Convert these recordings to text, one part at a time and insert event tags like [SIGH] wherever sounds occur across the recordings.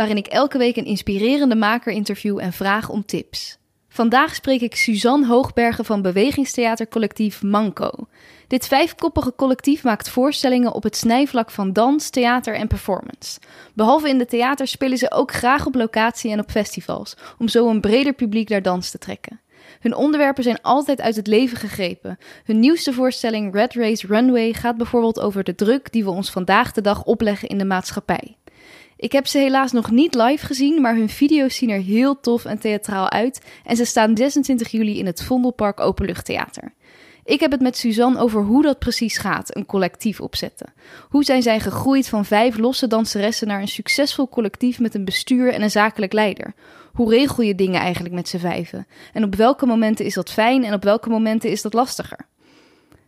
waarin ik elke week een inspirerende maker interview en vraag om tips. Vandaag spreek ik Suzanne Hoogbergen van bewegingstheatercollectief Manco. Dit vijfkoppige collectief maakt voorstellingen op het snijvlak van dans, theater en performance. Behalve in de theater spelen ze ook graag op locatie en op festivals, om zo een breder publiek naar dans te trekken. Hun onderwerpen zijn altijd uit het leven gegrepen. Hun nieuwste voorstelling Red Race Runway gaat bijvoorbeeld over de druk die we ons vandaag de dag opleggen in de maatschappij. Ik heb ze helaas nog niet live gezien, maar hun video's zien er heel tof en theatraal uit en ze staan 26 juli in het Vondelpark Openluchttheater. Ik heb het met Suzanne over hoe dat precies gaat, een collectief opzetten. Hoe zijn zij gegroeid van vijf losse danseressen naar een succesvol collectief met een bestuur en een zakelijk leider? Hoe regel je dingen eigenlijk met z'n vijven? En op welke momenten is dat fijn en op welke momenten is dat lastiger?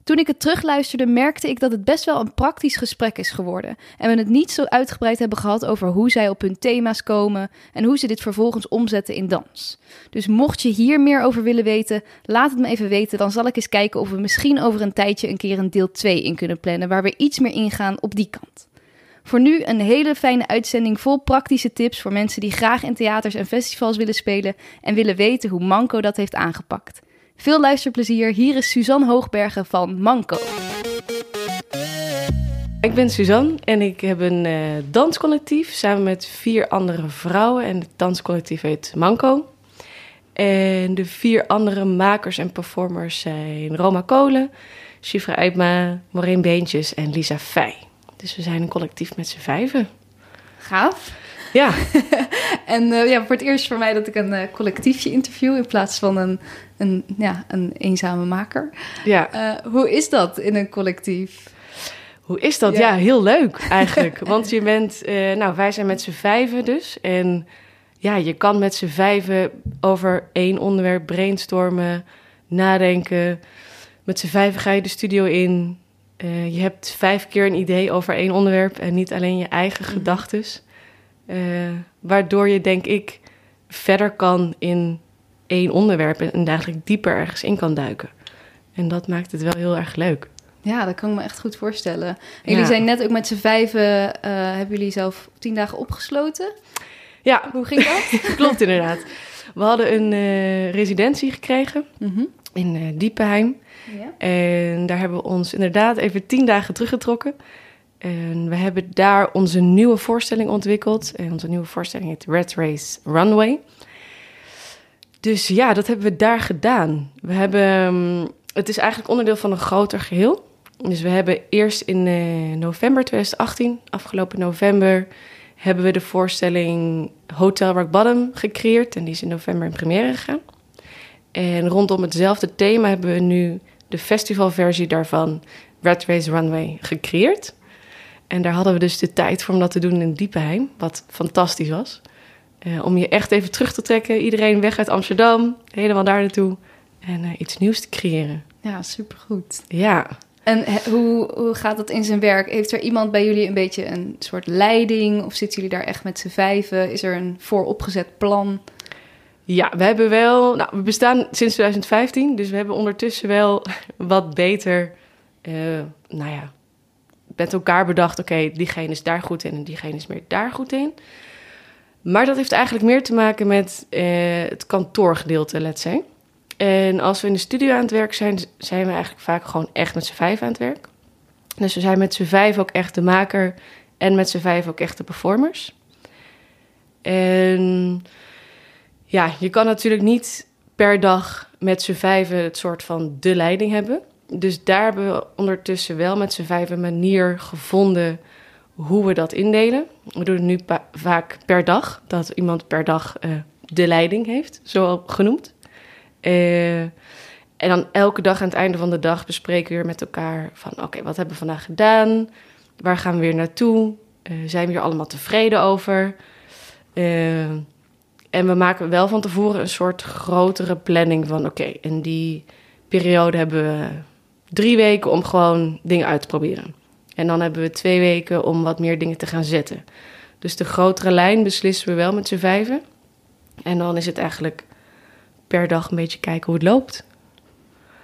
Toen ik het terugluisterde, merkte ik dat het best wel een praktisch gesprek is geworden. En we het niet zo uitgebreid hebben gehad over hoe zij op hun thema's komen en hoe ze dit vervolgens omzetten in dans. Dus mocht je hier meer over willen weten, laat het me even weten. Dan zal ik eens kijken of we misschien over een tijdje een keer een deel 2 in kunnen plannen, waar we iets meer ingaan op die kant. Voor nu een hele fijne uitzending vol praktische tips voor mensen die graag in theaters en festivals willen spelen en willen weten hoe Manco dat heeft aangepakt. Veel luisterplezier. Hier is Suzanne Hoogbergen van Manco. Ik ben Suzanne en ik heb een uh, danscollectief samen met vier andere vrouwen. En het danscollectief heet Manco. En de vier andere makers en performers zijn Roma Kolen, Shifra Eidma, Maureen Beentjes en Lisa Fey. Dus we zijn een collectief met z'n vijven. Gaaf. Ja. [LAUGHS] en uh, ja, voor het eerst voor mij dat ik een uh, collectiefje interview in plaats van een, een, ja, een eenzame maker. Ja. Uh, hoe is dat in een collectief? Hoe is dat? Ja, ja heel leuk [LAUGHS] eigenlijk. Want je bent, nou, wij zijn met z'n vijven dus. En ja, je kan met z'n vijven over één onderwerp brainstormen, nadenken. Met z'n vijven ga je de studio in. je hebt vijf keer een idee over één onderwerp en niet alleen je eigen mm gedachten. Uh, waardoor je, denk ik, verder kan in één onderwerp en eigenlijk dieper ergens in kan duiken. En dat maakt het wel heel erg leuk. Ja, dat kan ik me echt goed voorstellen. En jullie ja. zijn net ook met z'n vijven, uh, hebben jullie zelf tien dagen opgesloten? Ja. Hoe ging dat? [LAUGHS] Klopt inderdaad. We hadden een uh, residentie gekregen mm -hmm. in uh, Diepenheim. Ja. En daar hebben we ons inderdaad even tien dagen teruggetrokken. En we hebben daar onze nieuwe voorstelling ontwikkeld. En onze nieuwe voorstelling heet Red Race Runway. Dus ja, dat hebben we daar gedaan. We hebben, het is eigenlijk onderdeel van een groter geheel. Dus we hebben eerst in uh, november 2018, afgelopen november, hebben we de voorstelling Hotel Rock Bottom gecreëerd. En die is in november in première gegaan. En rondom hetzelfde thema hebben we nu de festivalversie daarvan, Red Race Runway, gecreëerd. En daar hadden we dus de tijd voor om dat te doen in Diepenheim, wat fantastisch was. Uh, om je echt even terug te trekken, iedereen weg uit Amsterdam, helemaal daar naartoe. En uh, iets nieuws te creëren. Ja, supergoed. Ja. En hoe, hoe gaat dat in zijn werk? Heeft er iemand bij jullie een beetje een soort leiding? Of zitten jullie daar echt met z'n vijven? Is er een vooropgezet plan? Ja, we hebben wel. Nou, we bestaan sinds 2015, dus we hebben ondertussen wel [LAUGHS] wat beter. Uh, nou ja, met elkaar bedacht: oké, diegene is daar goed in en diegene is meer daar goed in. Maar dat heeft eigenlijk meer te maken met uh, het kantoorgedeelte, let's say. En als we in de studio aan het werk zijn, zijn we eigenlijk vaak gewoon echt met z'n vijf aan het werk. Dus we zijn met z'n vijf ook echt de maker en met z'n vijf ook echt de performers. En ja, je kan natuurlijk niet per dag met z'n vijven het soort van de leiding hebben. Dus daar hebben we ondertussen wel met z'n vijf een manier gevonden hoe we dat indelen. We doen het nu vaak per dag, dat iemand per dag uh, de leiding heeft, zo genoemd. Uh, en dan elke dag aan het einde van de dag bespreken we weer met elkaar van... oké, wat hebben we vandaag gedaan? Waar gaan we weer naartoe? Uh, zijn we hier allemaal tevreden over? En we maken wel van tevoren een soort grotere planning van... oké, in die periode hebben we drie weken om gewoon dingen uit te proberen. En dan hebben we twee weken om wat meer dingen te gaan zetten. Dus de grotere lijn beslissen we wel met z'n vijven. En dan is het eigenlijk per dag een beetje kijken hoe het loopt.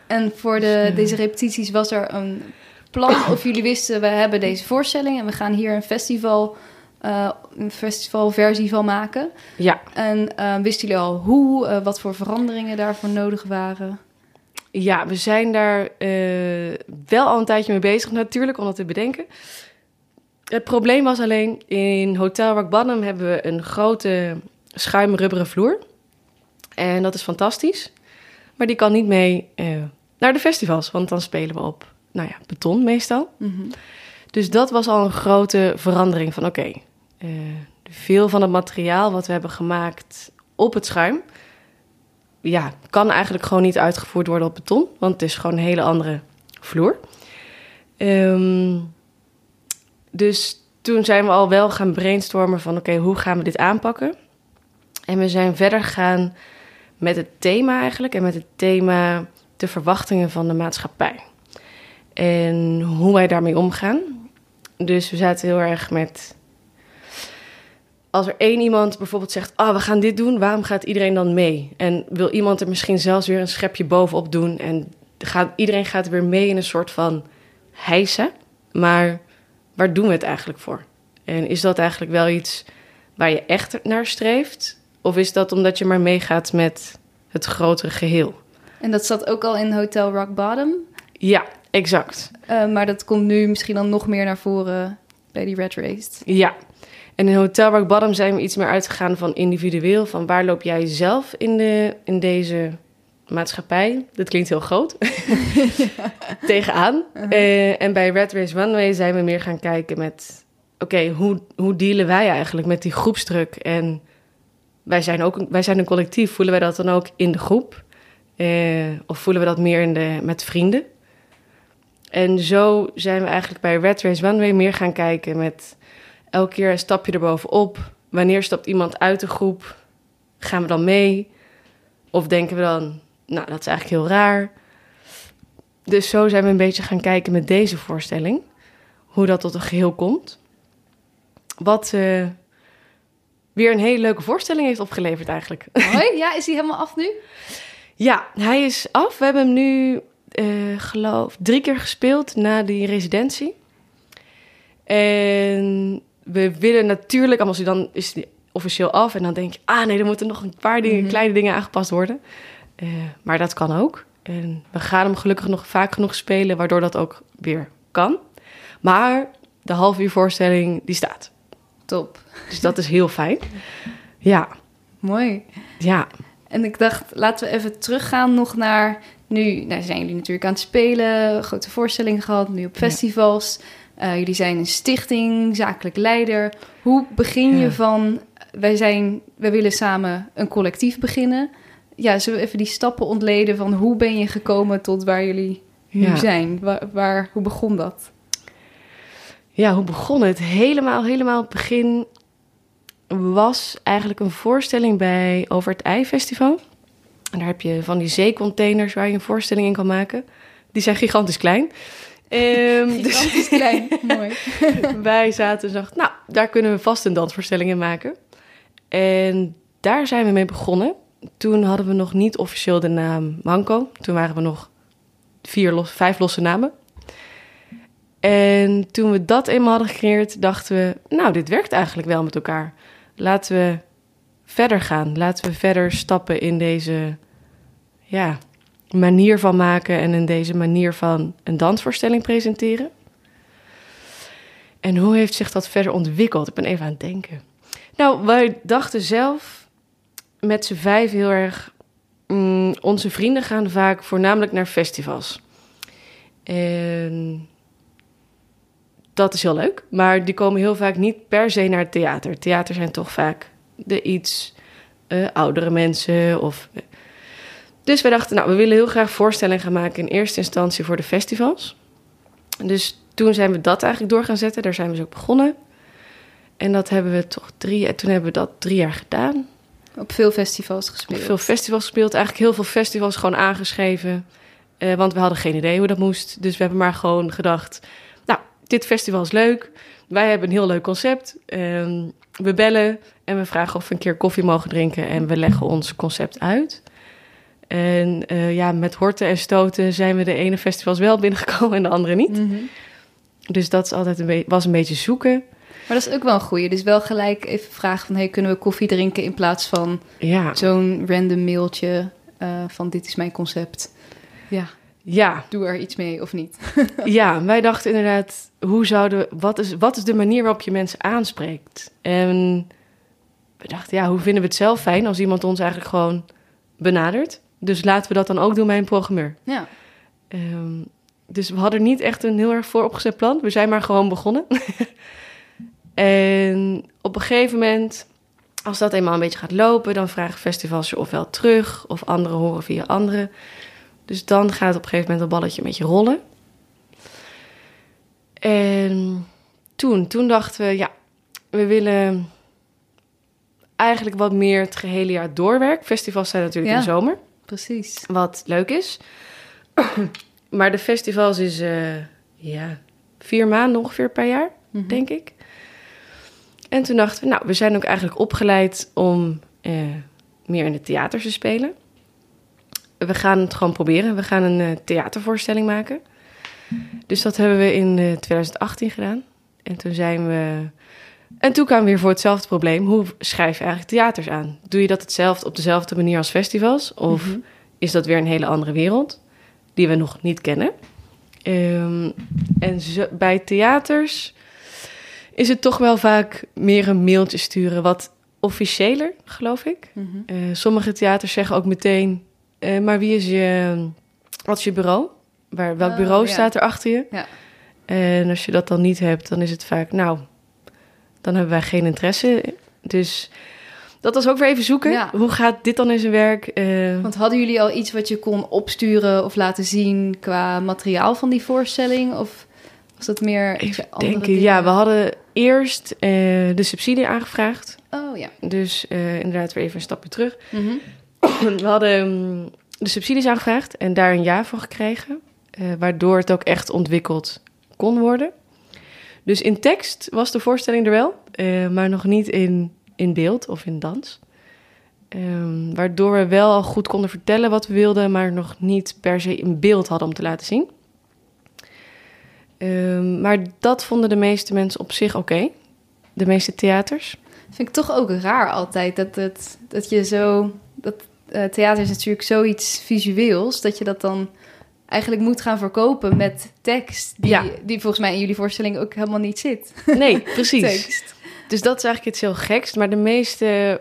En voor de, dus, deze repetities was er een plan [COUGHS] of jullie wisten... we hebben deze voorstelling en we gaan hier een festival uh, een festivalversie van maken. Ja. En uh, wisten jullie al hoe, uh, wat voor veranderingen daarvoor nodig waren? Ja, we zijn daar wel al een tijdje mee bezig natuurlijk om dat te bedenken. Het probleem was alleen, in Hotel Rock Bottom hebben we een grote schuimrubberen vloer. En dat is fantastisch. Maar die kan niet mee naar de festivals, want dan spelen we op nou ja, beton meestal. Mm -hmm. Dus dat was al een grote verandering van oké, okay, uh, veel van het materiaal wat we hebben gemaakt op het schuim, ja, kan eigenlijk gewoon niet uitgevoerd worden op beton, want het is gewoon een hele andere vloer. Um, dus toen zijn we al wel gaan brainstormen van oké, hoe gaan we dit aanpakken? En we zijn verder gegaan met het thema eigenlijk en met het thema de verwachtingen van de maatschappij. En hoe wij daarmee omgaan. Dus we zaten heel erg met als er één iemand bijvoorbeeld zegt: Ah, oh, we gaan dit doen, waarom gaat iedereen dan mee? En wil iemand er misschien zelfs weer een schepje bovenop doen? En gaat, iedereen gaat weer mee in een soort van hijsen. Maar waar doen we het eigenlijk voor? En is dat eigenlijk wel iets waar je echt naar streeft? Of is dat omdat je maar meegaat met het grotere geheel? En dat zat ook al in Hotel Rock Bottom? Ja, exact. Uh, maar dat komt nu misschien dan nog meer naar voren bij die Red Race. Ja, en in Hotel Rock Bottom zijn we iets meer uitgegaan van individueel. Van waar loop jij zelf in, de, in deze maatschappij? Dat klinkt heel groot. [LAUGHS] Tegenaan. Uh-huh. Uh, en bij Red Race Runway zijn we meer gaan kijken met... Oké, hoe, hoe dealen wij eigenlijk met die groepsdruk? En wij zijn, ook, wij zijn een collectief. Voelen wij dat dan ook in de groep? Uh, of voelen we dat meer in de, met vrienden? En zo zijn we eigenlijk bij Red Race Runway meer gaan kijken met elke keer een stapje erbovenop. Wanneer stapt iemand uit de groep? Gaan we dan mee? Of denken we dan, nou, dat is eigenlijk heel raar. Dus zo zijn we een beetje gaan kijken met deze voorstelling. Hoe dat tot een geheel komt. Wat uh, weer een hele leuke voorstelling heeft opgeleverd eigenlijk. [LAUGHS] Hoi, ja, is hij helemaal af nu? Ja, hij is af. We hebben hem nu, uh, geloof drie keer gespeeld na die residentie. En we willen natuurlijk, als dan is officieel af en dan denk je, ah nee, er moeten nog een paar dingen, mhm. kleine dingen aangepast worden. Uh, maar dat kan ook. En we gaan hem gelukkig nog vaak genoeg spelen, waardoor dat ook weer kan. Maar de half uur voorstelling, die staat. Top. Dus dat is [LAUGHS] heel fijn. Ja. Mooi. Ja. En ik dacht, laten we even teruggaan nog naar... Nu nou, zijn jullie natuurlijk aan het spelen, grote voorstellingen gehad, nu op festivals. Uh, jullie zijn een stichting, zakelijk leider. Hoe begin je van, wij, zijn, wij willen samen een collectief beginnen? Ja, zullen we even die stappen ontleden van hoe ben je gekomen tot waar jullie nu zijn? Waar, waar, hoe begon dat? Ja, hoe begon het? Helemaal, helemaal het begin was eigenlijk een voorstelling bij Over het Ei Festival. En daar heb je van die zeecontainers waar je een voorstelling in kan maken. Die zijn gigantisch klein. [LAUGHS] Um, dus klein, mooi. [LAUGHS] wij zaten en dachten, nou, daar kunnen we vast een dansvoorstelling in maken. En daar zijn we mee begonnen. Toen hadden we nog niet officieel de naam Manco. Toen waren we nog vier los, vijf losse namen. En toen we dat eenmaal hadden gecreëerd, dachten we, nou, dit werkt eigenlijk wel met elkaar. Laten we verder gaan. Laten we verder stappen in deze ja, manier van maken en in deze manier van een dansvoorstelling presenteren. En hoe heeft zich dat verder ontwikkeld? Ik ben even aan het denken. Nou, wij dachten zelf met z'n vijf heel erg. Mm, onze vrienden gaan vaak voornamelijk naar festivals. En dat is heel leuk, maar die komen heel vaak niet per se naar het theater. Theater zijn toch vaak de iets uh, oudere mensen of dus we dachten, nou, we willen heel graag voorstellingen gaan maken in eerste instantie voor de festivals. Dus toen zijn we dat eigenlijk door gaan zetten. Daar zijn we dus ook begonnen. En dat hebben we toch drie, toen hebben we dat drie jaar gedaan. Op veel festivals gespeeld. Op veel festivals gespeeld. Eigenlijk heel veel festivals gewoon aangeschreven. Uh, want we hadden geen idee hoe dat moest. Dus we hebben maar gewoon gedacht... Nou, dit festival is leuk. Wij hebben een heel leuk concept. Uh, we bellen en we vragen of we een keer koffie mogen drinken. En we leggen ons concept uit. En uh, ja, met horten en stoten zijn we de ene festivals wel [LAUGHS] binnengekomen en de andere niet. Mm -hmm. Dus dat is altijd een was een beetje zoeken. Maar dat is ook wel een goeie. Dus wel gelijk even vragen van... Hey, kunnen we koffie drinken in plaats van ja. zo'n random mailtje... Uh, van dit is mijn concept. Ja. Ja. Doe er iets mee of niet. [LAUGHS] ja, wij dachten inderdaad... Hoe zouden, wat, is, wat is de manier waarop je mensen aanspreekt? En we dachten, ja, hoe vinden we het zelf fijn... als iemand ons eigenlijk gewoon benadert? Dus laten we dat dan ook doen bij een programmeur. Ja. Um, dus we hadden niet echt een heel erg vooropgezet plan. We zijn maar gewoon begonnen. [LAUGHS] en op een gegeven moment, als dat eenmaal een beetje gaat lopen, dan vragen festivals je ofwel terug of anderen horen via anderen. Dus dan gaat op een gegeven moment het balletje een beetje rollen. En toen, toen dachten we, ja, we willen eigenlijk wat meer het gehele jaar doorwerken. Festivals zijn natuurlijk ja, in de zomer. Precies. Wat leuk is. [CLEARS THROAT] Maar de festivals is uh, ja, vier maanden ongeveer per jaar, mm -hmm. denk ik. En toen dachten we, nou, we zijn ook eigenlijk opgeleid om uh, meer in het theater te spelen. We gaan het gewoon proberen. We gaan een uh, theatervoorstelling maken. Dus dat hebben we in 2018 gedaan. En toen zijn we. En toen kwamen we weer voor hetzelfde probleem. Hoe schrijf je eigenlijk theaters aan? Doe je dat hetzelfde op dezelfde manier als festivals? Of mm -hmm. is dat weer een hele andere wereld? die we nog niet kennen. Um, en zo, bij theaters is het toch wel vaak meer een mailtje sturen, wat officiëler, geloof ik. Mm -hmm. uh, sommige theaters zeggen ook meteen, uh, maar wie is je, wat is je bureau? Waar, welk bureau oh, ja. staat er achter je? Ja. En als je dat dan niet hebt, dan is het vaak, nou, dan hebben wij geen interesse. Dus dat was ook weer even zoeken. Ja. Hoe gaat dit dan in zijn werk? Uh... Want hadden jullie al iets wat je kon opsturen of laten zien qua materiaal van die voorstelling? Of was dat meer iets andere denken, Ja, we hadden eerst uh, de subsidie aangevraagd. Oh ja. Dus uh, inderdaad weer even een stapje terug. Mm -hmm. [CLEARS THROAT] we hadden um, de subsidies aangevraagd en daar een ja voor gekregen. waardoor het ook echt ontwikkeld kon worden. Dus in tekst was de voorstelling er wel, maar nog niet in in beeld of in dans. Um, waardoor we wel al goed konden vertellen wat we wilden, maar nog niet per se in beeld hadden om te laten zien. Um, maar dat vonden de meeste mensen op zich oké. De meeste theaters. Vind ik toch ook raar altijd dat, het, dat je zo. Dat, uh, theater is natuurlijk zoiets visueels, dat je dat dan eigenlijk moet gaan verkopen met tekst. Die, ja. die volgens mij in jullie voorstelling ook helemaal niet zit. Nee, [LAUGHS] precies. tekst. Dus dat is eigenlijk iets heel geks. Maar de meeste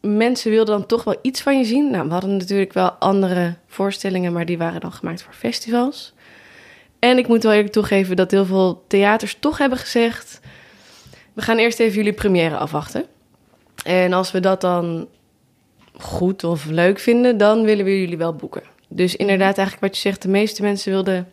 mensen wilden dan toch wel iets van je zien. Nou, we hadden natuurlijk wel andere voorstellingen, maar die waren dan gemaakt voor festivals. En ik moet wel eerlijk toegeven dat heel veel theaters toch hebben gezegd: we gaan eerst even jullie première afwachten. En als we dat dan goed of leuk vinden, dan willen we jullie wel boeken. Dus inderdaad, eigenlijk wat je zegt, de meeste mensen wilden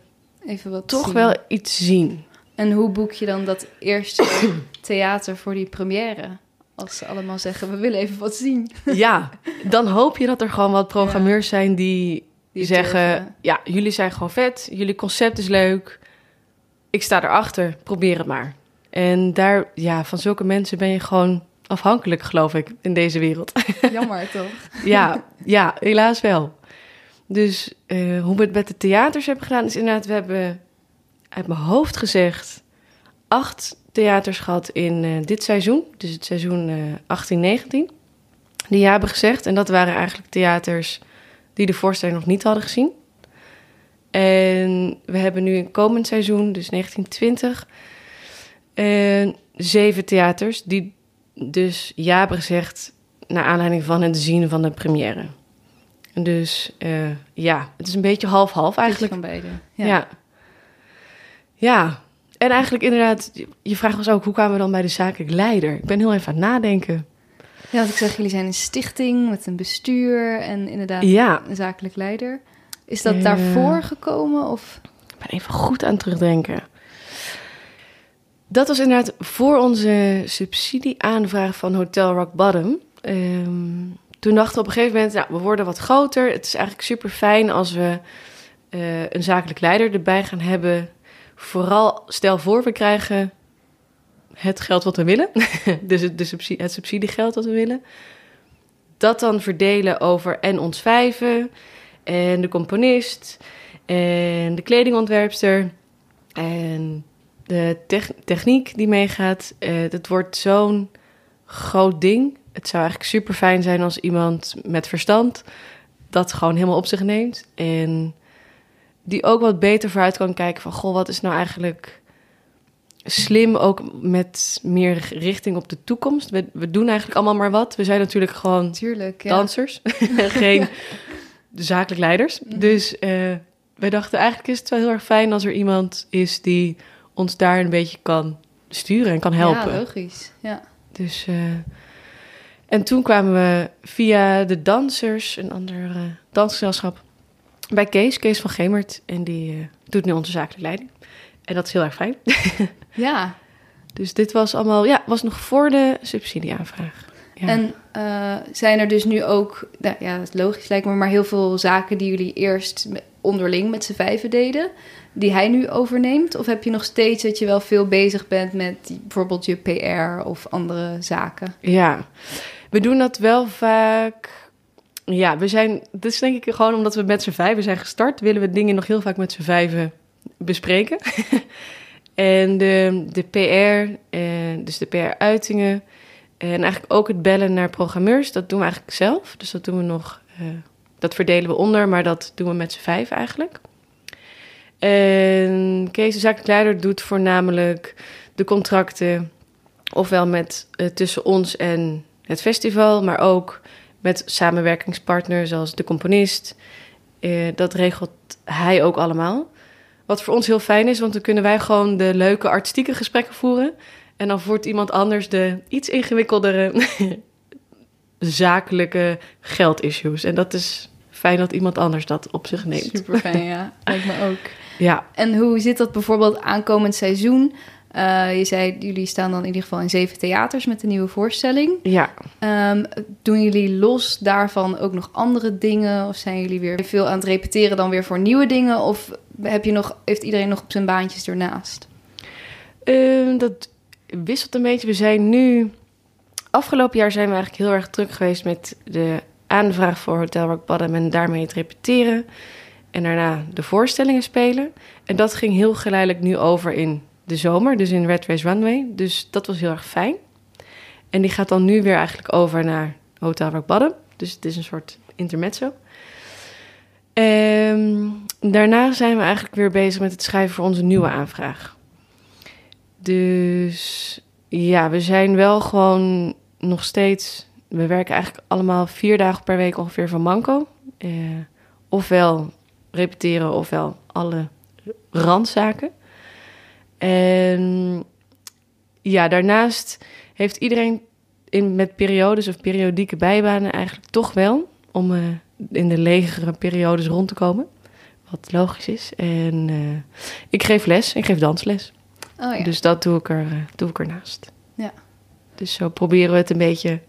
even wat toch zien. wel iets zien. En hoe boek je dan dat eerste [COUGHS] theater voor die première? Als ze allemaal zeggen, we willen even wat zien. [LAUGHS] Ja, dan hoop je dat er gewoon wat programmeurs ja. zijn die, die zeggen... Durven. ja, jullie zijn gewoon vet, jullie concept is leuk. Ik sta erachter, probeer het maar. En daar, ja, van zulke mensen ben je gewoon afhankelijk, geloof ik, in deze wereld. [LAUGHS] Jammer, toch? ja, ja, helaas wel. Dus uh, hoe we het met de theaters hebben gedaan, is inderdaad, we hebben uit mijn hoofd gezegd acht theaters gehad in uh, dit seizoen. Dus het seizoen uh, 18-19. Die hebben gezegd. En dat waren eigenlijk theaters die de voorstelling nog niet hadden gezien. En we hebben nu een komend seizoen, dus 1920, uh, zeven theaters die dus ja hebben gezegd naar aanleiding van het zien van de première. Dus uh, ja, het is een beetje half-half eigenlijk. Van beide. Ja. ja. Ja, en eigenlijk inderdaad, je vraagt was ook, hoe kwamen we dan bij de zakelijk leider? Ik ben heel even aan het nadenken. Ja, want ik zeg, jullie zijn een stichting met een bestuur en inderdaad ja. een zakelijk leider. Is dat uh, daarvoor gekomen of? Ik ben even goed aan het terugdenken. Dat was inderdaad voor onze subsidieaanvraag van Hotel Rock Bottom. ehm, toen dachten we op een gegeven moment, nou, we worden wat groter. Het is eigenlijk super fijn als we eh, een zakelijk leider erbij gaan hebben. Vooral, stel voor, we krijgen het geld wat we willen. [LAUGHS] dus het, subsidie, het subsidiegeld wat we willen. Dat dan verdelen over en ons vijven, en de componist, en de kledingontwerpster, en de techniek die meegaat. Uh, het wordt zo'n groot ding. Het zou eigenlijk super fijn zijn als iemand met verstand dat gewoon helemaal op zich neemt. En die ook wat beter vooruit kan kijken van... goh, wat is nou eigenlijk slim ook met meer richting op de toekomst. We, we doen eigenlijk allemaal maar wat. We zijn natuurlijk gewoon Tuurlijk, ja. dansers, [LAUGHS] geen zakelijk leiders. Mhm. Dus uh, wij dachten eigenlijk is het wel heel erg fijn als er iemand is die ons daar een beetje kan sturen en kan helpen. Ja, logisch. Ja. Dus, uh, en toen kwamen we via de dansers, een ander uh, dansgezelschap, bij Kees, Kees van Gemert. En die uh, doet nu onze zakelijke leiding. En dat is heel erg fijn. [LAUGHS] ja. Dus dit was allemaal, ja, was nog voor de subsidieaanvraag. Ja. En zijn er dus nu ook, nou, ja, het logisch lijkt me, maar heel veel zaken die jullie eerst onderling met z'n vijven deden, die hij nu overneemt? Of heb je nog steeds dat je wel veel bezig bent met bijvoorbeeld je PR of andere zaken? Ja, we doen dat wel vaak. Ja, we zijn. Dit is denk ik gewoon omdat we met z'n vijven zijn gestart, willen we dingen nog heel vaak met z'n vijven bespreken. [LAUGHS] en de, de PR, en dus de PR-uitingen. En eigenlijk ook het bellen naar programmeurs, dat doen we eigenlijk zelf. Dus dat doen we nog. Uh, dat verdelen we onder, maar dat doen we met z'n vijf eigenlijk. En Kees, de zakelijk leider, doet voornamelijk de contracten, ofwel met, tussen ons en het festival, maar ook met samenwerkingspartners zoals de componist. Uh, dat regelt hij ook allemaal. Wat voor ons heel fijn is, want dan kunnen wij gewoon de leuke artistieke gesprekken voeren. En dan voert iemand anders de iets ingewikkeldere [LAUGHS] zakelijke geldissues. En dat is fijn dat iemand anders dat op zich neemt. Super fijn, ja. [LAUGHS] Lijkt me ook. Ja. En hoe zit dat bijvoorbeeld aankomend seizoen? Uh, je zei, jullie staan dan in ieder geval in zeven theaters met een nieuwe voorstelling. Ja. Um, doen jullie los daarvan ook nog andere dingen? Of zijn jullie weer veel aan het repeteren dan weer voor nieuwe dingen? Of heb je nog, heeft iedereen nog op zijn baantjes ernaast? Uh, dat wisselt een beetje. We zijn nu... Afgelopen jaar zijn we eigenlijk heel erg druk geweest met de aanvraag voor Hotel Rock Bottom en daarmee het repeteren. En daarna de voorstellingen spelen. En dat ging heel geleidelijk nu over in de zomer, dus in Red Race Runway. Dus dat was heel erg fijn. En die gaat dan nu weer eigenlijk over naar Hotel Rock Bottom. Dus het is een soort intermezzo. Ehm, daarna zijn we eigenlijk weer bezig met het schrijven voor onze nieuwe aanvraag. Dus ja, we zijn wel gewoon nog steeds. We werken eigenlijk allemaal vier dagen per week ongeveer van Manco. Eh, ofwel repeteren ofwel alle randzaken. En ja, daarnaast heeft iedereen in, met periodes of periodieke bijbanen eigenlijk toch wel om uh, in de legere periodes rond te komen. Wat logisch is. En uh, ik geef les, ik geef dansles. Oh, ja. Dus dat doe ik, er, uh, doe ik ernaast. Ja. Dus zo proberen we het een beetje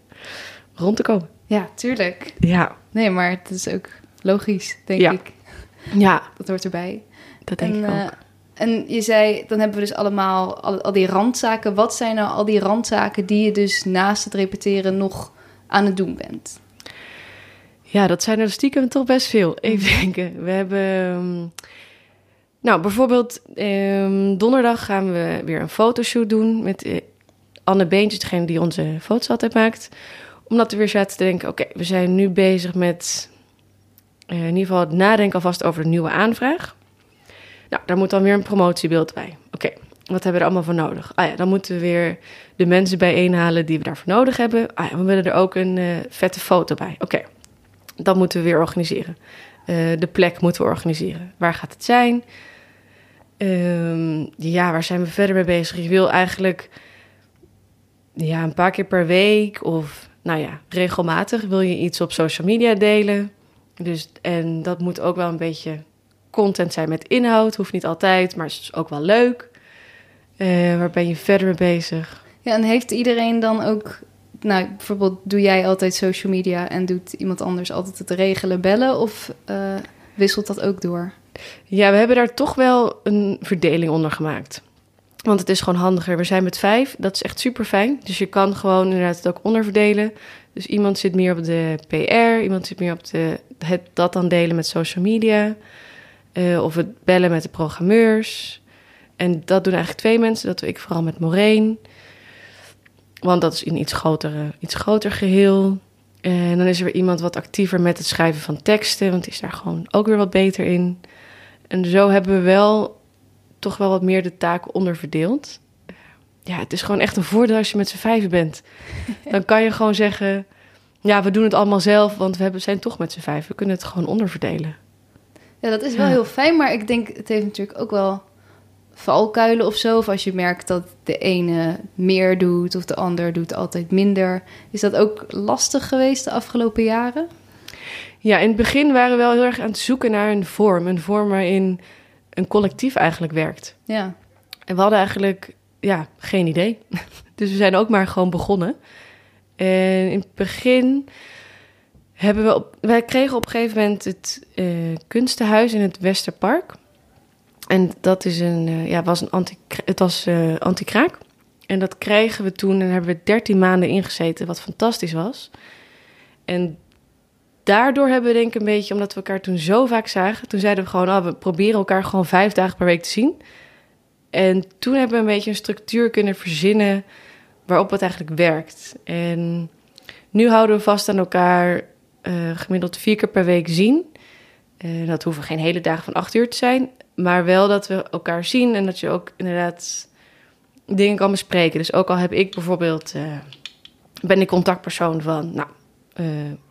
rond te komen. Ja, tuurlijk. Ja. Nee, maar het is ook logisch, denk ja. ik. Ja. Dat hoort erbij. Dat denk en, ik ook. En je zei, dan hebben we dus allemaal al, die randzaken. Wat zijn nou al die randzaken die je dus naast het repeteren nog aan het doen bent? Ja, dat zijn er stiekem toch best veel. [LAUGHS] Even denken. We hebben... Nou, bijvoorbeeld um, donderdag gaan we weer een fotoshoot doen met uh, Anne Beentjes, degene die onze foto's altijd maakt. Omdat we weer zaten te denken, oké, we zijn nu bezig met uh, in ieder geval het nadenken alvast over de nieuwe aanvraag. Nou, daar moet dan weer een promotiebeeld bij. Oké, wat hebben we er allemaal voor nodig? Ah ja, dan moeten we weer de mensen bijeenhalen die we daarvoor nodig hebben. Ah ja, we willen er ook een uh, vette foto bij. Oké, dat moeten we weer organiseren. Uh, de plek moeten we organiseren. Waar gaat het zijn? Um, ja, waar zijn we verder mee bezig? Je wil eigenlijk ja, een paar keer per week of nou ja, regelmatig wil je iets op social media delen. Dus, en dat moet ook wel een beetje content zijn met inhoud. Hoeft niet altijd, maar is ook wel leuk. Uh, waar ben je verder mee bezig? Ja, en heeft iedereen dan ook nou, bijvoorbeeld doe jij altijd social media en doet iemand anders altijd het regelen, bellen of uh, wisselt dat ook door? Ja, we hebben daar toch wel een verdeling onder gemaakt. Want het is gewoon handiger. We zijn met vijf, dat is echt super fijn. Dus je kan gewoon inderdaad het ook onderverdelen. Dus iemand zit meer op de PR, iemand zit meer op de, het, dat dan delen met social media. Uh, of het bellen met de programmeurs. En dat doen eigenlijk twee mensen. Dat doe ik vooral met Maureen. Want dat is in iets grotere, iets groter geheel. En dan is er weer iemand wat actiever met het schrijven van teksten. Want die is daar gewoon ook weer wat beter in. En zo hebben we wel toch wel wat meer de taken onderverdeeld. Ja, het is gewoon echt een voordeel als je met z'n vijven bent. [LAUGHS] Dan kan je gewoon zeggen... Ja, we doen het allemaal zelf, want we hebben, zijn toch met z'n vijf. We kunnen het gewoon onderverdelen. Ja, dat is wel heel fijn, maar ik denk het heeft natuurlijk ook wel valkuilen of zo. Of als je merkt dat de ene meer doet of de ander doet altijd minder. Is dat ook lastig geweest de afgelopen jaren? Ja, in het begin waren we wel heel erg aan het zoeken naar een vorm. Een vorm waarin een collectief eigenlijk werkt. Ja. En we hadden eigenlijk ja, geen idee. [LAUGHS] Dus we zijn ook maar gewoon begonnen. En in het begin hebben we... Op, wij kregen op een gegeven moment het uh, kunstenhuis in het Westerpark. En dat is een, uh, ja, was een anti, het was uh, anti-kraak. En dat kregen we toen en hebben we 13 maanden ingezeten, wat fantastisch was. En daardoor hebben we denk ik een beetje, omdat we elkaar toen zo vaak zagen, toen zeiden we gewoon, oh, we proberen elkaar gewoon vijf dagen per week te zien. En toen hebben we een beetje een structuur kunnen verzinnen waarop het eigenlijk werkt. En nu houden we vast aan elkaar uh, gemiddeld vier keer per week zien. Uh, dat hoeven geen hele dagen van acht uur te zijn. Maar wel dat we elkaar zien en dat je ook inderdaad dingen kan bespreken. Dus ook al heb ik bijvoorbeeld, uh, ben ik contactpersoon van, nou,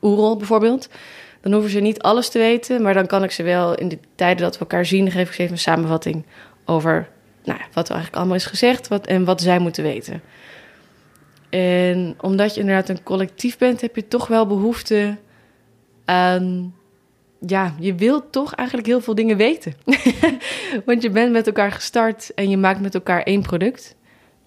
Oerol bijvoorbeeld. Dan hoeven ze niet alles te weten, maar dan kan ik ze wel in de tijden dat we elkaar zien, geef ik even een samenvatting over nou, wat er eigenlijk allemaal is gezegd wat, en wat zij moeten weten. En omdat je inderdaad een collectief bent, heb je toch wel behoefte aan ja, je wilt toch eigenlijk heel veel dingen weten. [LAUGHS] Want je bent met elkaar gestart en je maakt met elkaar één product.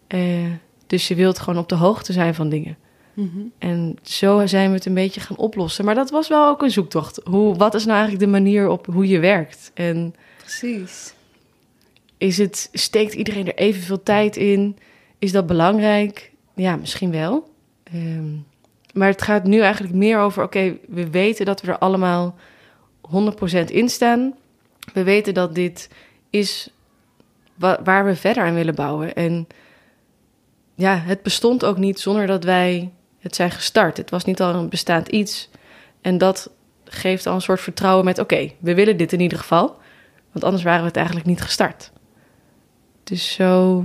Uh, dus je wilt gewoon op de hoogte zijn van dingen. Mm -hmm. En zo zijn we het een beetje gaan oplossen. Maar dat was wel ook een zoektocht. Hoe, wat is nou eigenlijk de manier op hoe je werkt? En Precies. Is het, steekt iedereen er evenveel tijd in? Is dat belangrijk? Ja, misschien wel. Um, maar het gaat nu eigenlijk meer over: oké, we weten dat we er allemaal 100% instaan. We weten dat dit is wa waar we verder aan willen bouwen. En ja, het bestond ook niet zonder dat wij het zijn gestart. Het was niet al een bestaand iets. En dat geeft al een soort vertrouwen met: oké, we willen dit in ieder geval. Want anders waren we het eigenlijk niet gestart. Dus zo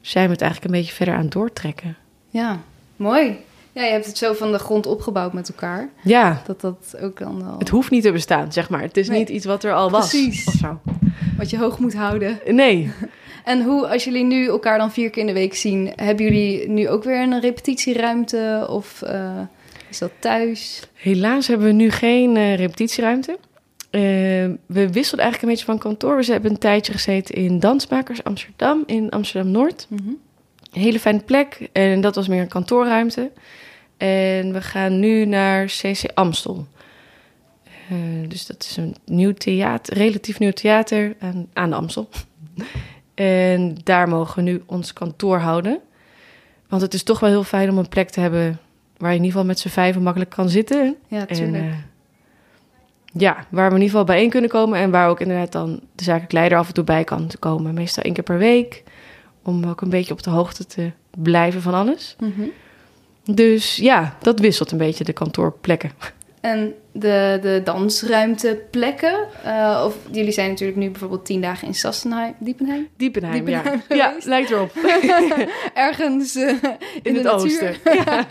zijn we het eigenlijk een beetje verder aan doortrekken. Ja, mooi. Ja, je hebt het zo van de grond opgebouwd met elkaar. Ja. Dat dat ook dan al... Het hoeft niet te bestaan, zeg maar. Het is nee. niet iets wat er al was. Precies. Of zo. Wat je hoog moet houden. Nee. [LAUGHS] En hoe, als jullie nu elkaar dan vier keer in de week zien... hebben jullie nu ook weer een repetitieruimte? Of uh, is dat thuis? Helaas hebben we nu geen uh, repetitieruimte. Uh, we wisselden eigenlijk een beetje van kantoor. We hebben een tijdje gezeten in Dansmakers Amsterdam, in Amsterdam-Noord. Mm -hmm. Een hele fijne plek. En dat was meer een kantoorruimte. En we gaan nu naar CC Amstel. Uh, dus dat is een nieuw theater, relatief nieuw theater aan, aan de Amstel. [LAUGHS] en daar mogen we nu ons kantoor houden. Want het is toch wel heel fijn om een plek te hebben waar je in ieder geval met z'n vijven makkelijk kan zitten. Ja, tuurlijk. En, uh, ja, waar we in ieder geval bijeen kunnen komen en waar ook inderdaad dan de zakelijk leider af en toe bij kan komen. Meestal één keer per week, om ook een beetje op de hoogte te blijven van alles. Mm -hmm. Dus ja, dat wisselt een beetje de kantoorplekken. En de, de dansruimteplekken, uh, of jullie zijn natuurlijk nu bijvoorbeeld tien dagen in Sassenheim, Diepenheim? Diepenheim, Diepenheim ja. ja, lijkt erop. [LAUGHS] Ergens uh, in, in het natuur. oosten. [LAUGHS] Ja.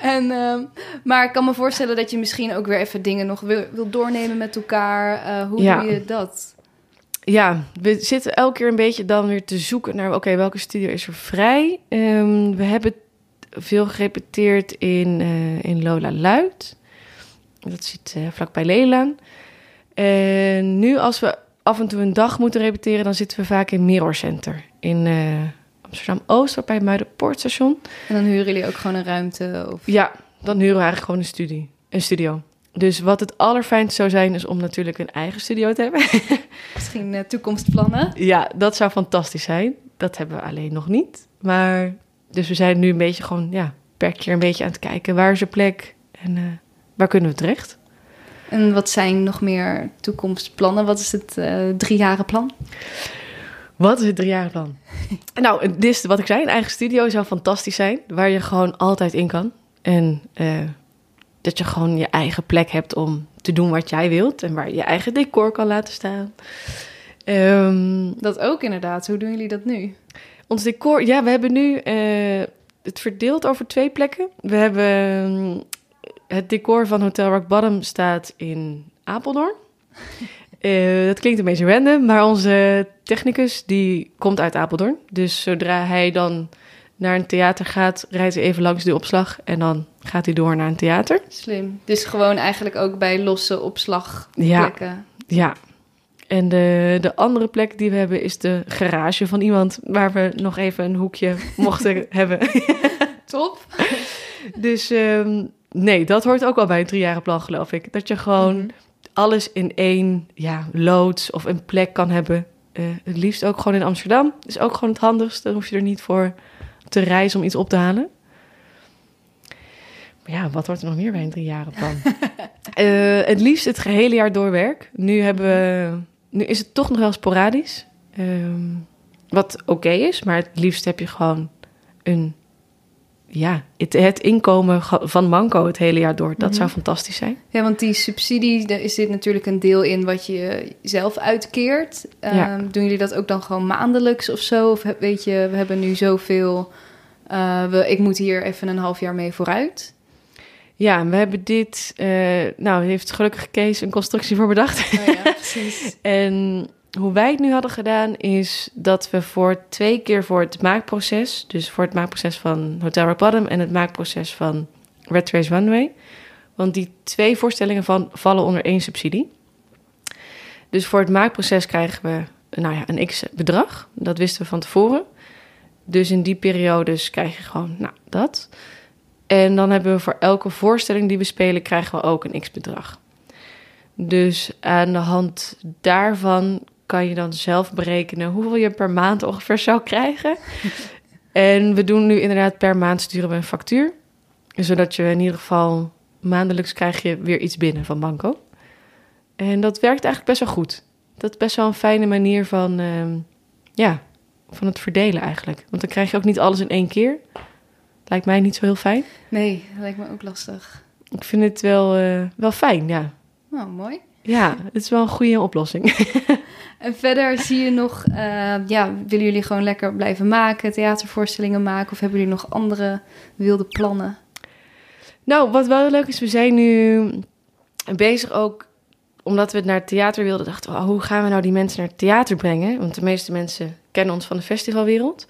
en, uh, maar ik kan me voorstellen dat je misschien ook weer even dingen nog wil, wil doornemen met elkaar. Uh, hoe ja. doe je dat? Ja, we zitten elke keer een beetje dan weer te zoeken naar... oké, okay, welke studio is er vrij? Um, we hebben veel gerepeteerd in, uh, in Lola Luid. Dat zit uh, vlakbij Leelaan. En nu als we af en toe een dag moeten repeteren... dan zitten we vaak in Mirror Center in uh, Amsterdam-Oost, bij Muidenpoortstation. En dan huren jullie ook gewoon een ruimte? Of... Ja, dan huren we eigenlijk gewoon een, studie, een studio. Dus wat het allerfijnste zou zijn, is om natuurlijk een eigen studio te hebben. [LAUGHS] Misschien uh, toekomstplannen? Ja, dat zou fantastisch zijn. Dat hebben we alleen nog niet. Maar, dus we zijn nu een beetje gewoon, ja, per keer een beetje aan het kijken. Waar is er plek en uh, waar kunnen we terecht? En wat zijn nog meer toekomstplannen? Wat is het uh, driejaren plan? Wat is het driejaren plan? [LAUGHS] nou, dit is wat ik zei, een eigen studio zou fantastisch zijn. Waar je gewoon altijd in kan. En uh, dat je gewoon je eigen plek hebt om te doen wat jij wilt. En waar je je eigen decor kan laten staan. Um, dat ook inderdaad. Hoe doen jullie dat nu? Ons decor, ja, we hebben nu uh, het verdeeld over twee plekken. We hebben um, het decor van Hotel Rock Bottom staat in Apeldoorn. Uh, [LAUGHS] dat klinkt een beetje random, maar onze technicus die komt uit Apeldoorn. Dus zodra hij dan naar een theater gaat, rijdt hij even langs de opslag en dan gaat hij door naar een theater. Slim. Dus gewoon eigenlijk ook bij losse opslagplekken. Ja, ja. En de, de andere plek die we hebben is de garage van iemand waar we nog even een hoekje mochten [LAUGHS] hebben. Top. Dus um, nee, dat hoort ook al bij een driejarenplan, geloof ik. Dat je gewoon mm -hmm. alles in één ja, loods of een plek kan hebben. Uh, het liefst ook gewoon in Amsterdam. is ook gewoon het handigst. Dan hoef je er niet voor te reizen om iets op te halen. Maar ja, wat wordt er nog meer bij een driejarenplan? uh, [LAUGHS] het liefst het gehele jaar door werk. Nu, hebben we, nu is het toch nog wel sporadisch. Um, wat oké okay is, maar het liefst heb je gewoon een ja, het, het, inkomen van Manco het hele jaar door. Dat mm -hmm. zou fantastisch zijn. Ja, want die subsidie, daar is dit natuurlijk een deel in wat je zelf uitkeert. Ja. Um, doen jullie dat ook dan gewoon maandelijks of zo? Of weet je, we hebben nu zoveel, uh, we, ik moet hier even een half jaar mee vooruit. Ja, we hebben dit, uh, nou, heeft gelukkig Kees een constructie voor bedacht. Oh ja, [LAUGHS] precies. en hoe wij het nu hadden gedaan, is dat we voor twee keer voor het maakproces, dus voor het maakproces van Hotel Rock Bottom en het maakproces van Red Race Runway, want die twee voorstellingen van, vallen onder één subsidie. Dus voor het maakproces krijgen we nou ja, een x bedrag, dat wisten we van tevoren. Dus in die periodes krijg je gewoon nou, dat. En dan hebben we voor elke voorstelling die we spelen, krijgen we ook een x bedrag. Dus aan de hand daarvan kan je dan zelf berekenen hoeveel je per maand ongeveer zou krijgen. [LAUGHS] en we doen nu inderdaad per maand sturen we een factuur. Zodat je in ieder geval maandelijks krijg je weer iets binnen van Banco. En dat werkt eigenlijk best wel goed. Dat is best wel een fijne manier van, uh, ja, van het verdelen eigenlijk. Want dan krijg je ook niet alles in één keer. Lijkt mij niet zo heel fijn. Nee, dat lijkt me ook lastig. Ik vind het wel, uh, wel fijn, ja. Nou, mooi. Ja, het is wel een goede oplossing. [LAUGHS] en verder zie je nog, uh, ja, willen jullie gewoon lekker blijven maken, theatervoorstellingen maken? Of hebben jullie nog andere wilde plannen? Nou, wat wel leuk is, we zijn nu bezig ook, omdat we het naar het theater wilden, dachten we, oh, hoe gaan we nou die mensen naar het theater brengen? Want de meeste mensen kennen ons van de festivalwereld.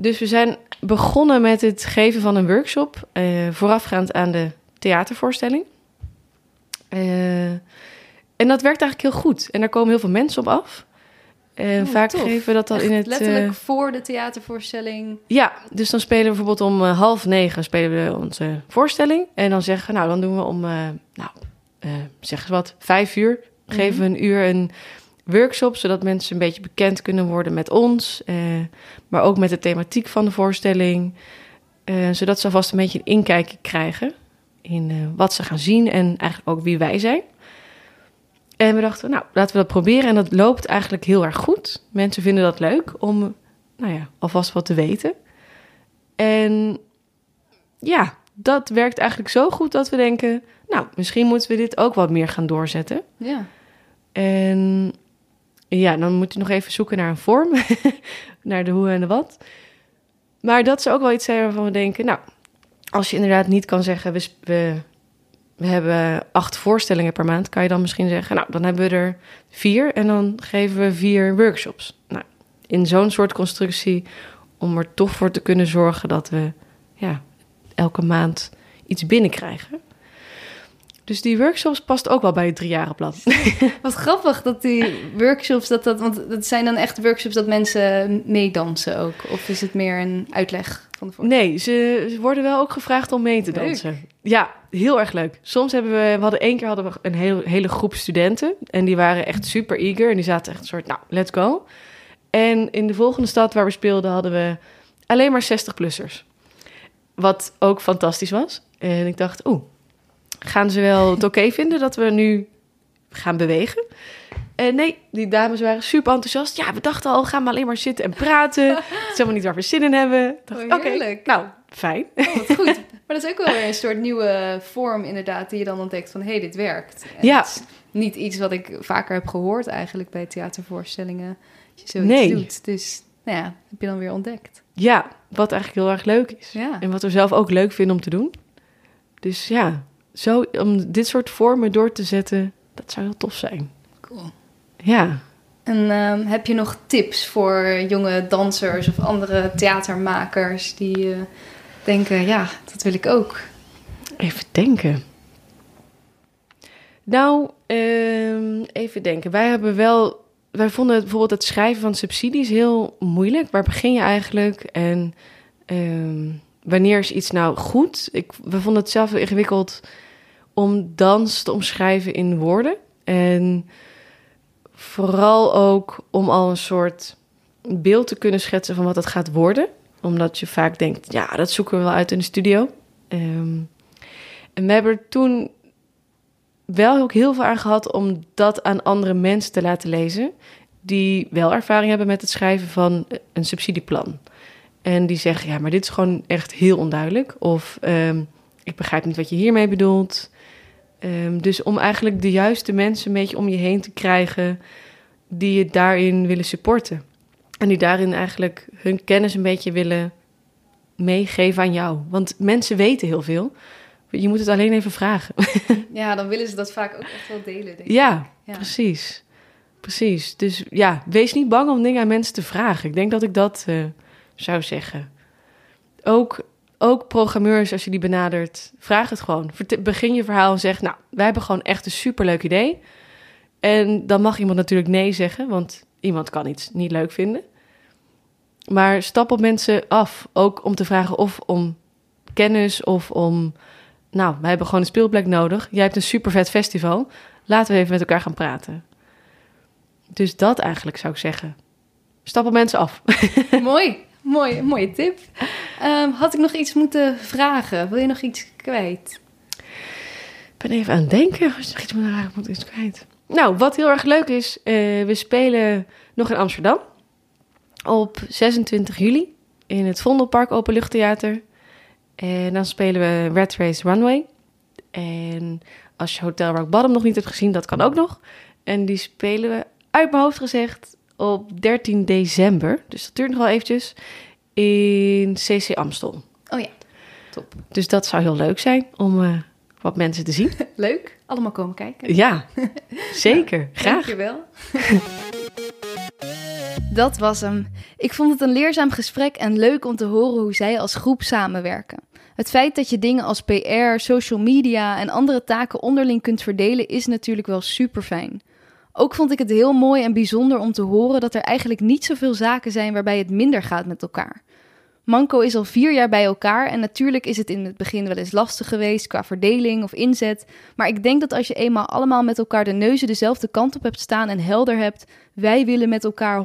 Dus we zijn begonnen met het geven van een workshop, uh, voorafgaand aan de theatervoorstelling. Uh, en dat werkt eigenlijk heel goed. En daar komen heel veel mensen op af. En oh, vaak tof. geven we dat dan Echt in het... Letterlijk uh, voor de theatervoorstelling. Ja, dus dan spelen we bijvoorbeeld om uh, half negen spelen we onze voorstelling. En dan zeggen we, nou, dan doen we om, uh, nou, zeg eens wat, vijf uur. Geven we mm -hmm. een uur een workshop, zodat mensen een beetje bekend kunnen worden met ons. maar ook met de thematiek van de voorstelling. zodat ze alvast een beetje een inkijkje krijgen in wat ze gaan zien en eigenlijk ook wie wij zijn. En we dachten, nou, laten we dat proberen. En dat loopt eigenlijk heel erg goed. Mensen vinden dat leuk om, nou ja, alvast wat te weten. En ja, dat werkt eigenlijk zo goed dat we denken, nou, misschien moeten we dit ook wat meer gaan doorzetten. Ja. En ja, dan moet je nog even zoeken naar een vorm, [LAUGHS] naar de hoe en de wat. Maar dat is ook wel iets zijn waarvan we denken, nou, als je inderdaad niet kan zeggen, we, we we hebben acht voorstellingen per maand, kan je dan misschien zeggen, nou, dan hebben we er vier en dan geven we vier workshops. Nou, in zo'n soort constructie, om er toch voor te kunnen zorgen dat we ja, elke maand iets binnenkrijgen. Dus die workshops past ook wel bij het driejarenplan. [LAUGHS] Wat grappig dat die workshops, dat dat, want dat zijn dan echt workshops dat mensen meedansen ook? Of is het meer een uitleg van de voor? Nee, ze, ze worden wel ook gevraagd om mee te Leuk. dansen. Ja, heel erg leuk. Soms hebben we, we hadden één keer hadden we een heel, hele groep studenten. En die waren echt super eager. En die zaten echt een soort, nou, let's go. En in de volgende stad waar we speelden hadden we alleen maar 60-plussers. Wat ook fantastisch was. En ik dacht, oeh, gaan ze wel het oké vinden dat we nu gaan bewegen? En nee, die dames waren super enthousiast. Ja, we dachten al, gaan we alleen maar zitten en praten. [LAUGHS] Het is helemaal niet waar we zin in hebben. Oh, Oké, heerlijk. nou, fijn. Oh, wat goed. Maar dat is ook wel weer een soort nieuwe vorm inderdaad, die je dan ontdekt van, hé, hey, dit werkt. En Ja. is niet iets wat ik vaker heb gehoord eigenlijk bij theatervoorstellingen. Dat je zoiets Nee. doet. Dus, nou ja, heb je dan weer ontdekt. Ja, wat eigenlijk heel erg leuk is. Ja. En wat we zelf ook leuk vinden om te doen. Dus ja, zo, om dit soort vormen door te zetten, dat zou heel tof zijn. Cool. Ja, En ehm, heb je nog tips voor jonge dansers of andere theatermakers die eh, denken, ja, dat wil ik ook. even denken. Nou, ehm, even denken. Wij hebben wel. Wij vonden het, bijvoorbeeld het schrijven van subsidies heel moeilijk. Waar begin je eigenlijk? En ehm, wanneer is iets nou goed? Ik, we vonden het zelf heel ingewikkeld om dans te omschrijven in woorden. En vooral ook om al een soort beeld te kunnen schetsen van wat het gaat worden. Omdat je vaak denkt, ja, dat zoeken we wel uit in de studio. Ehm, en we hebben er toen wel ook heel veel aan gehad om dat aan andere mensen te laten lezen. Die wel ervaring hebben met het schrijven van een subsidieplan. En die zeggen, ja, maar dit is gewoon echt heel onduidelijk. Of ehm, ik begrijp niet wat je hiermee bedoelt. Ehm, dus om eigenlijk de juiste mensen een beetje om je heen te krijgen die je daarin willen supporten. En die daarin eigenlijk hun kennis een beetje willen meegeven aan jou. Want mensen weten heel veel. Je moet het alleen even vragen. [LAUGHS] Ja, dan willen ze dat vaak ook echt wel delen, denk ik. ja, Ja. precies. Precies. Dus ja, wees niet bang om dingen aan mensen te vragen. Ik denk dat ik dat eh, zou zeggen. Ook, ook programmeurs, als je die benadert, vraag het gewoon. Begin je verhaal en zeg, nou, wij hebben gewoon echt een superleuk idee. En dan mag iemand natuurlijk nee zeggen, want iemand kan iets niet leuk vinden. Maar stap op mensen af, ook om te vragen of om kennis of om... Nou, wij hebben gewoon een speelplek nodig. Jij hebt een super vet festival. Laten we even met elkaar gaan praten. Dus dat eigenlijk zou ik zeggen. Stap op mensen af. [LAUGHS] Mooi, mooi, mooie tip. Ehm, had ik nog iets moeten vragen? Wil je nog iets kwijt? Ik ben even aan het denken. Als nog iets moet raken, moet iets kwijt. Nou, wat heel erg leuk is, eh, we spelen nog in Amsterdam. Op 26 juli in het Vondelpark Openluchttheater. En dan spelen we Red Race Runway. En als je Hotel Rock Bottom nog niet hebt gezien, dat kan ook nog. En die spelen we uit mijn hoofd gezegd op 13 december. Dus dat duurt nog wel eventjes. In CC Amstel. Oh ja, top. Dus dat zou heel leuk zijn om eh, wat mensen te zien. [LAUGHS] Leuk. Allemaal komen kijken. Ja, [LAUGHS] zeker. Graag. Dankjewel. [LAUGHS] Dat was hem. Ik vond het een leerzaam gesprek en leuk om te horen hoe zij als groep samenwerken. Het feit dat je dingen als PR, social media en andere taken onderling kunt verdelen is natuurlijk wel super fijn. Ook vond ik het heel mooi en bijzonder om te horen dat er eigenlijk niet zoveel zaken zijn waarbij het minder gaat met elkaar. Manco is al vier jaar bij elkaar en natuurlijk is het in het begin wel eens lastig geweest qua verdeling of inzet. Maar ik denk dat als je eenmaal allemaal met elkaar de neuzen dezelfde kant op hebt staan en helder hebt, wij willen met elkaar 100%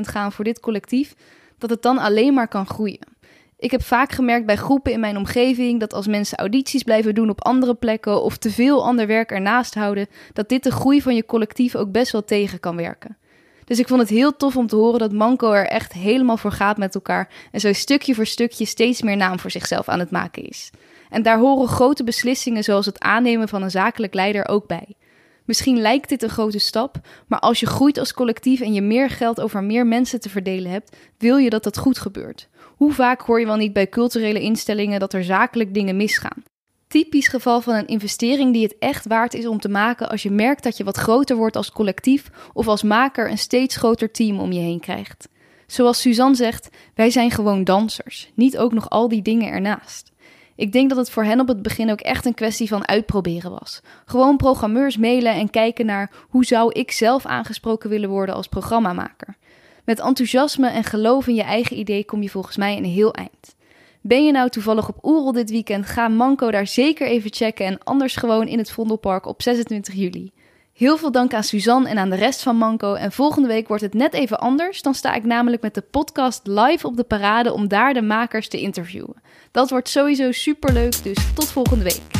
gaan voor dit collectief, dat het dan alleen maar kan groeien. Ik heb vaak gemerkt bij groepen in mijn omgeving dat als mensen audities blijven doen op andere plekken of te veel ander werk ernaast houden, dat dit de groei van je collectief ook best wel tegen kan werken. Dus ik vond het heel tof om te horen dat Manco er echt helemaal voor gaat met elkaar en zo stukje voor stukje steeds meer naam voor zichzelf aan het maken is. En daar horen grote beslissingen zoals het aannemen van een zakelijk leider ook bij. Misschien lijkt dit een grote stap, maar als je groeit als collectief en je meer geld over meer mensen te verdelen hebt, wil je dat dat goed gebeurt. Hoe vaak hoor je wel niet bij culturele instellingen dat er zakelijk dingen misgaan? Typisch geval van een investering die het echt waard is om te maken als je merkt dat je wat groter wordt als collectief of als maker een steeds groter team om je heen krijgt. Zoals Suzanne zegt, wij zijn gewoon dansers, niet ook nog al die dingen ernaast. Ik denk dat het voor hen op het begin ook echt een kwestie van uitproberen was. Gewoon programmeurs mailen en kijken naar hoe zou ik zelf aangesproken willen worden als programmamaker. Met enthousiasme en geloof in je eigen idee kom je volgens mij een heel eind. Ben je nou toevallig op Oerol dit weekend? Ga Manco daar zeker even checken en anders gewoon in het Vondelpark op 26 juli. Heel veel dank aan Suzanne en aan de rest van Manco. En volgende week wordt het net even anders. Dan sta ik namelijk met de podcast live op de parade om daar de makers te interviewen. Dat wordt sowieso super leuk, dus tot volgende week.